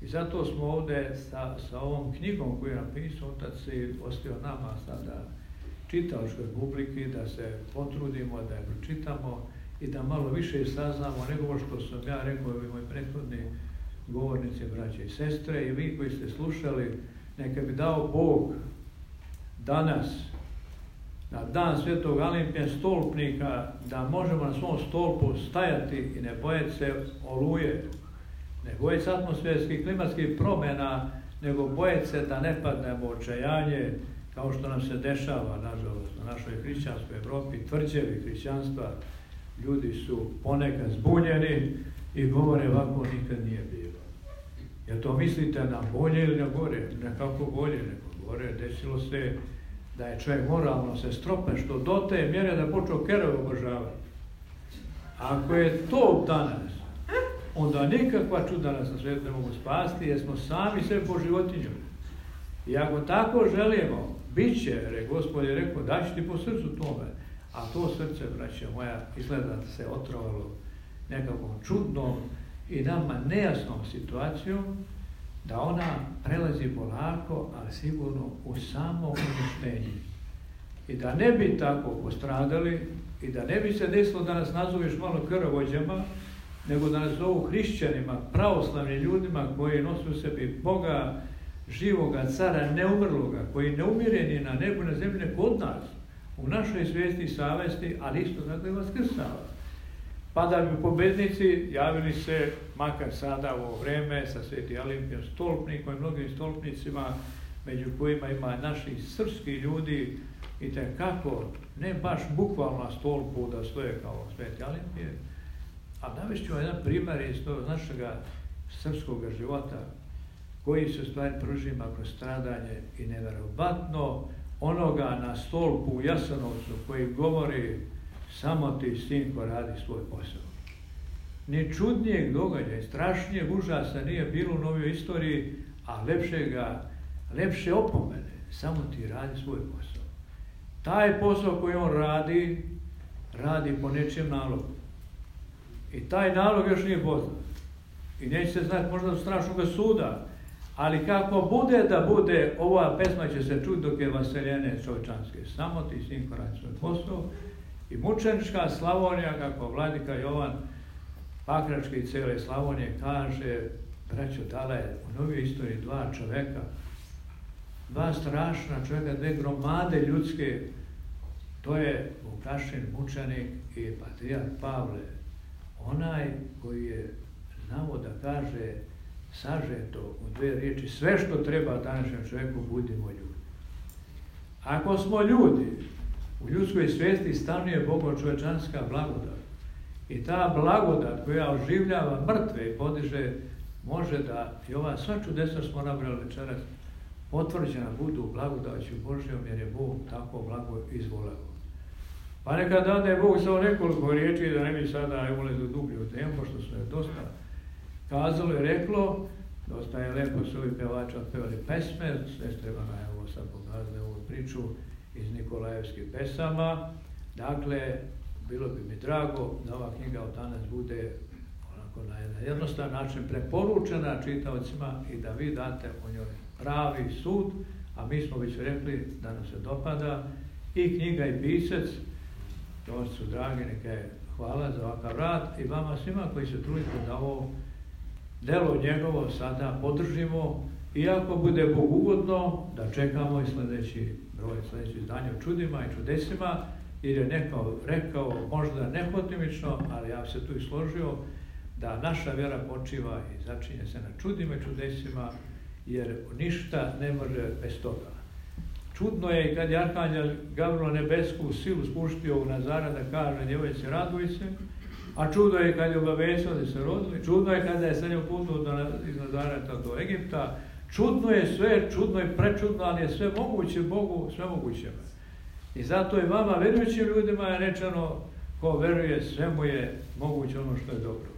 I zato smo ovde sa, sa ovom knjigom koju je napisao otac i ostio nama sada čitalačkoj publiki, da se potrudimo, da je pročitamo i da malo više saznamo nego što sam ja rekao i moji prethodni govornici, braće i sestre i vi koji ste slušali, neka bi dao Bog danas na dan svetog Alimpija stolpnika da možemo na svom stolpu stajati i ne bojati se oluje, ne bojati se atmosferskih klimatskih promjena, nego bojati se da ne padnemo očajanje kao što nam se dešava, nažalost, na našoj hrišćanskoj Evropi, tvrđevi hrišćanstva, ljudi su ponekad zbunjeni i govore ovako nikad nije bilo. Jel to mislite na bolje ili na gore? Nekako bolje, nego gore. Desilo se da je čovjek moralno se strope, što do te mjere da počeo kerove obožavati. Ako je to danas, onda nikakva čuda nas na svijetu ne mogu spasti, jer smo sami sve po životinju. I ako tako želimo, bit će, je gospod je rekao, daći ti po srcu tome, a to srce, braća moja, izgleda da se otrovalo nekakvom čudnom i nama nejasnom situacijom, da ona prelazi polako, ali sigurno u samo uništenje. I da ne bi tako postradali i da ne bi se desilo da nas nazoveš malo krvođama, nego da nas zovu hrišćanima, pravoslavnim ljudima koji nosu u sebi Boga, živoga cara, neumrloga, koji ne umire ni na nebu, na zemlji, kod nas, u našoj svijesti i savesti, ali isto tako i vaskrsava. Pa da bi pobednici javili se, makar sada u ovo vreme, sa Sveti Olimpijom stolpnikom i mnogim stolpnicima, među kojima ima naši srpski ljudi i kako, ne baš bukvalno na stolpu da stoje kao Sveti Olimpije, A navešću jedan primjer iz tog našeg srpskog života, koji se stvari prožima kroz stradanje i neverovatno onoga na stolpu u Jasanovcu koji govori samo ti sinko radi svoj posao. Ni čudnijeg događaja, strašnijeg užasa nije bilo u novoj istoriji, a lepšega, lepše opomene, samo ti radi svoj posao. Taj posao koji on radi, radi po nečijem nalogu. I taj nalog još nije poznat. I neće se znati možda do strašnog suda, ali kako bude da bude, ova pesma će se čuti dok je vaseljene čovečanske. Samo ti sinko radi svoj posao. I mučenička Slavonija, kako vladika Jovan Pakrački i cele Slavonije kaže, braćo, dala je u novoj istoriji dva čoveka, dva strašna čovjeka, dve gromade ljudske, to je Vukašin mučenik i patrijar Pavle, onaj koji je znamo da kaže sažeto u dve riječi sve što treba današnjem čovjeku budimo ljudi. Ako smo ljudi, u ljudskoj svijesti stanuje Bogo čovečanska blagodat. I ta blagodat koja oživljava mrtve i podiže, može da i ova sva čudesa smo nabrali večeras, potvrđena budu blagodaću Božjom jer je Bog tako blago izvoleo. Pa neka dade Bog samo nekoliko riječi da ne mi sada ulezu dublje u temu, pošto su je dosta kazalo i reklo, dosta je lepo su ovi pevača otpevali pesme, sestra Ivana je ovo sad pokazala ovu priču iz Nikolajevskih pesama. Dakle, bilo bi mi drago da ova knjiga od danas bude onako na jedan jednostavan način preporučena čitavcima i da vi date o njoj pravi sud, a mi smo već rekli da nam se dopada i knjiga i pisac, su dragi, neka je hvala za ovakav rad i vama svima koji se trudite da ovo delo njegovo sada podržimo i ako bude Bog ugodno, da čekamo i sledeći broj, sledeći izdanje o čudima i čudesima, jer je neko rekao, možda nehotimično, ali ja se tu i složio, da naša vjera počiva i začinje se na čudima i čudesima, jer ništa ne može bez toga. Čudno je kad je Arkanđel Gavrilo nebesku silu spuštio u Nazara da kaže djevojci raduj se, a čudo je kad je obavestio da se rodili, čudno je kada je sa njom putnuo iz Nazareta do Egipta, čudno je sve, čudno je prečudno, ali je sve moguće Bogu, sve moguće. I zato je vama, verujućim ljudima, je rečeno, ko veruje, sve mu je moguće ono što je dobro.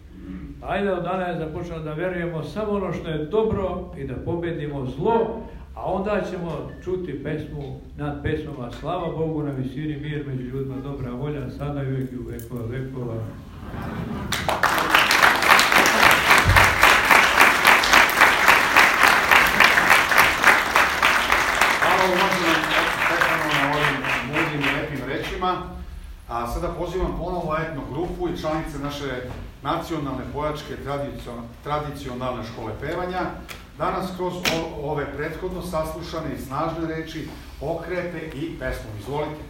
Ajde od danas započnemo da verujemo samo ono što je dobro i da pobedimo zlo, a onda ćemo čuti pesmu nad pesmama Slava Bogu na visini mir među ljudima, dobra volja, sada i uvijek i u vekova vekova. A sada pozivam ponovo etno grupu i članice naše nacionalne pojačke tradicionalne škole pevanja danas kroz ove prethodno saslušane i snažne reči okrete i pesmu. Izvolite.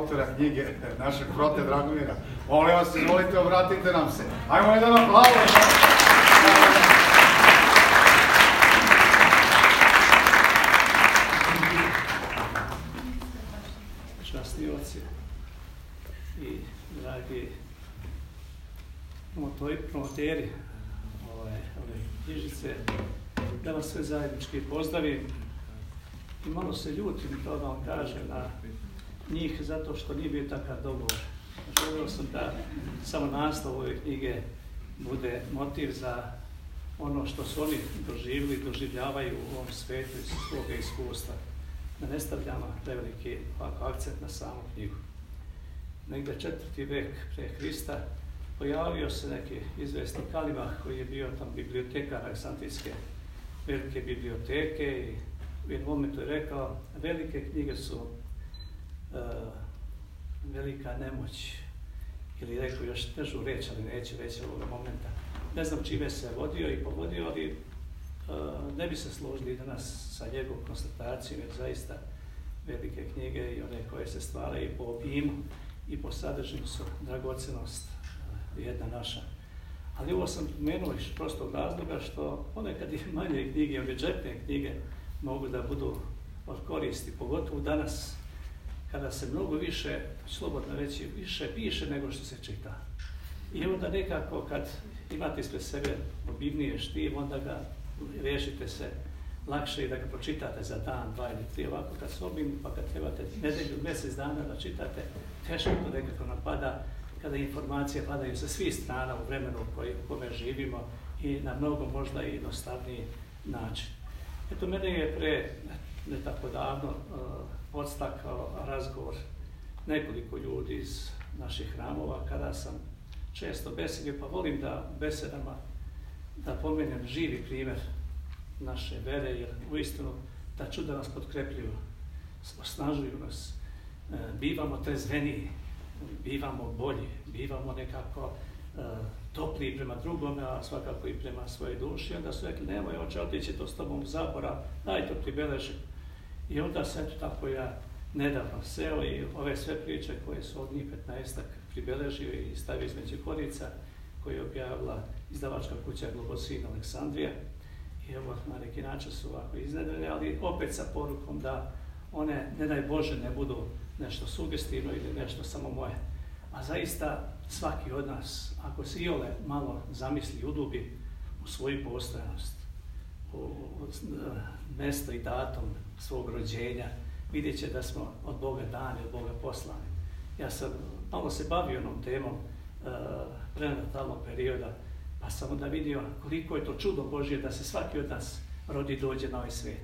Autora knjige našeg prote Dragomira? Molim vas, izvolite, obratite nam se. Ajmo jedan aplauz. Časti oci i dragi promoteri ove, ove knjižice, da vas sve zajednički pozdravim i malo se ljutim to da vam kažem na njih zato što nije bio takav dogovor. Želio sam da samo nastav ove knjige bude motiv za ono što su oni doživili, doživljavaju u ovom svetu iz svoga iskustva. Da ne stavljamo preveliki akcent na samu knjigu. Negde četvrti vek pre Hrista pojavio se neki izvesni Kalibah koji je bio tam bibliotekar Aleksandrijske velike biblioteke i u jednom momentu je rekao velike knjige su velika nemoć ili rekao još težu reč, ali neće reći ovog momenta. Ne znam čime se vodio i povodio, ali uh, ne bi se složili danas sa njegovom konstatacijom, jer zaista velike knjige i one koje se stvaraju po obimu i po sadržinu su dragocenost uh, jedna naša. Ali ovo sam pomenuo iz prostog razloga što ponekad i manje knjige, ove džepne knjige, mogu da budu od koristi, pogotovo danas kada se mnogo više, slobodno reći, više piše nego što se čita. I onda nekako kad imate ispred sebe obivnije štiv, onda ga rešite se lakše i da ga pročitate za dan, dva ili tri, ovako kad se obim, pa kad trebate nedelju, mesec dana da čitate, teško to nekako napada kada informacije padaju sa svih strana u vremenu u kome živimo i na mnogo možda i jednostavniji način. Eto, mene je pre ne tako davno podstakao razgovor nekoliko ljudi iz naših hramova kada sam često besedio, pa volim da besedama da pomenem živi primer naše vere, jer u istinu ta čuda nas potkrepljuju, osnažuju nas, uh, bivamo trezveniji, bivamo bolji, bivamo nekako uh, topli prema drugome, a svakako i prema svojoj duši. Onda su rekli, nemoj oče, otići to s tobom zabora, daj to pribeleži. I onda se eto tako ja nedavno seo i ove sve priče koje su od njih 15 pribeležio i stavio između korica, koje je objavila izdavačka kuća Globosin Aleksandrija. I evo, na neki način su ovako iznedrene, ali opet sa porukom da one, ne daj Bože, ne budu nešto sugestivno ili nešto samo moje. A zaista svaki od nas, ako se iole malo zamisli, udubi u svoju postojanost, u, u, mesto i datum svog rođenja, vidjet će da smo od Boga dani, od Boga poslani. Ja sam malo se bavio onom temom uh, prenatalnog perioda, pa sam onda vidio koliko je to čudo Božje da se svaki od nas rodi dođe na ovaj svet.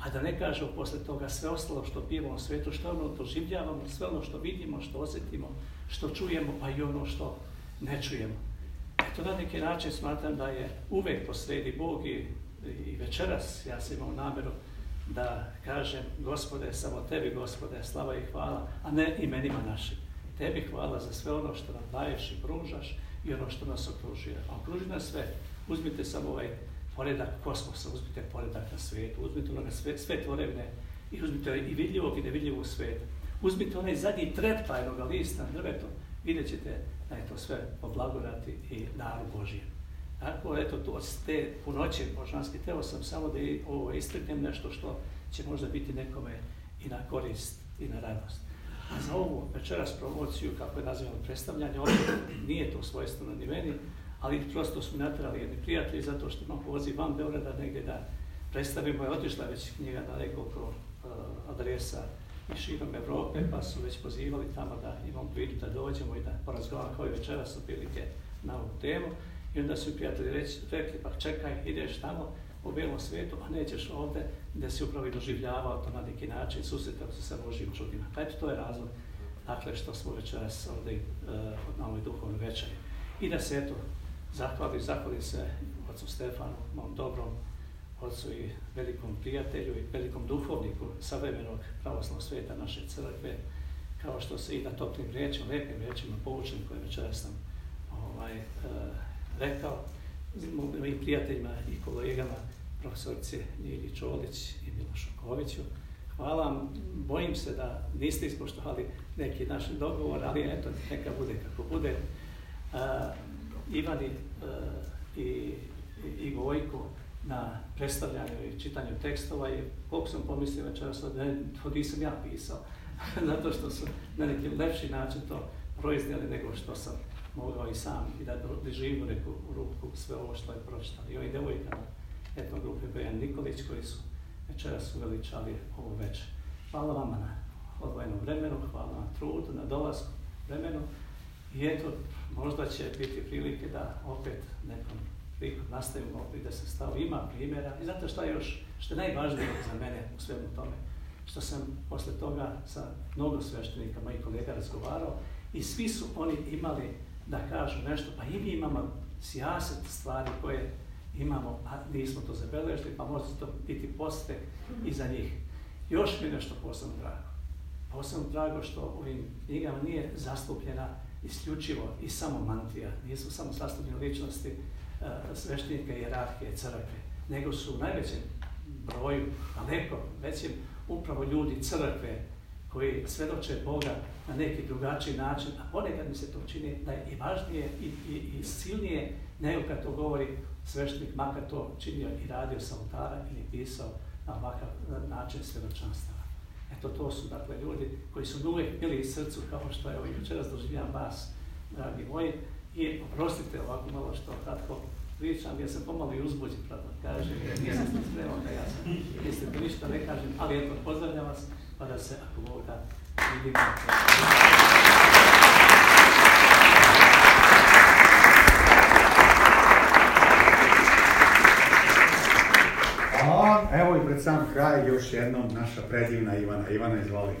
A da ne kažemo posle toga sve ostalo što pijemo u svetu, što ono doživljavamo, sve ono što vidimo, što osjetimo, što čujemo, pa i ono što ne čujemo. Eto, na neki način smatram da je uvek posredi Bog i, i večeras ja sam imao nameru da kažem, gospode, samo tebi, gospode, slava i hvala, a ne imenima našim. Tebi hvala za sve ono što nam daješ i pružaš i ono što nas okružuje. A okruži nas sve. Uzmite samo ovaj poredak kosmosa, uzmite poredak na svijetu, uzmite ono sve, sve tvorevne i uzmite i vidljivog i nevidljivog sveta. Uzmite onaj zadnji treptaj lista na drvetu, vidjet ćete da je to sve po blagodati i daru Božijem. Tako, eto, to, od te punoće božanske, teo sam samo da i, ovo istreknem nešto što će možda biti nekome i na korist i na radost. A za ovu večeras promociju, kako je nazivamo predstavljanje, ovdje nije to svojstveno ni meni, ali prosto smo natrali jedni prijatelji zato što imam poziv van Beograda negdje da predstavimo, je otišla već knjiga na nekoliko uh, adresa i širom Evrope, pa su već pozivali tamo da imamo priliku da dođemo i da porazgovaramo kao i večeras otprilike na ovu temu. I onda su prijatelji reći, rekli, pa čekaj, ideš tamo u belom svijetu, a nećeš ovde gde si upravo i doživljavao to na neki način, susretao se sa Božim čudima. Pa eto, to je razlog, dakle, što smo večeras ovde uh, na ovoj duhovnoj večeri. I da se, eto, zahvali, zahvali se ocu Stefanu, mom dobrom ocu i velikom prijatelju i velikom duhovniku savremenog pravoslavnog sveta naše crkve, kao što se i na toplim riječima, lepim riječima poučen koje večera sam ovaj, e, rekao, mojim prijateljima i kolegama, profesorice Njilji Čolić i Milošu Koviću, hvala vam. Bojim se da niste ispoštovali neki naš dogovor, ali eto, neka bude kako bude. Uh, Ivani uh, i, i Gojko na predstavljanju i čitanju tekstova i koliko sam pomislio večeras da to nisam ja pisao, zato što su na neki lepši način to proiznijeli nego što sam mogao i sam i da živim u neku ruku sve ovo što je pročitali. I ovi devojkama etno grupe Bojan Nikolić koji su večeras uveličali ovu večer. Hvala vama na odvojenom vremenu, hvala na trudu, na dolasku vremenu i eto, možda će biti prilike da opet nekom prilikom nastavimo i da se stavu ima primjera i zato je još, što je najvažnije za mene u svemu tome, što sam posle toga sa mnogo sveštenika, mojih kolega razgovarao i svi su oni imali da kažu nešto, pa i mi imamo sijaset stvari koje imamo, a nismo to zabeležili, pa može to biti postek i za njih. Još mi nešto posebno drago. Posebno drago što u ovim knjigama nije zastupljena isključivo i samo mantija, nisu samo zastupljene ličnosti uh, sveštenika jerarhije crkve, nego su u najvećem broju, daleko većim, upravo ljudi crkve koji svedoče Boga na neki drugačiji način, a ponekad mi se to čini da je i važnije i, i, i silnije nego kad to govori sveštenik, makar to činio i radio sa oltara ili pisao na ovakav način svedočanstava. Eto, to su dakle ljudi koji su uvijek bili iz srcu, kao što je ovaj večeras doživljam vas, dragi moji, i oprostite ovako malo što kratko pričam, jer sam pomalo i uzbuđen, pravno kažem, jer nisam se spremao da ja sam, mislite, ništa ne kažem, ali eto, pozdravljam vas, pa da se, ako Bog da, vidimo. Hvala, evo i pred sam kraj još jednom naša predivna Ivana. Ivana, izvoli.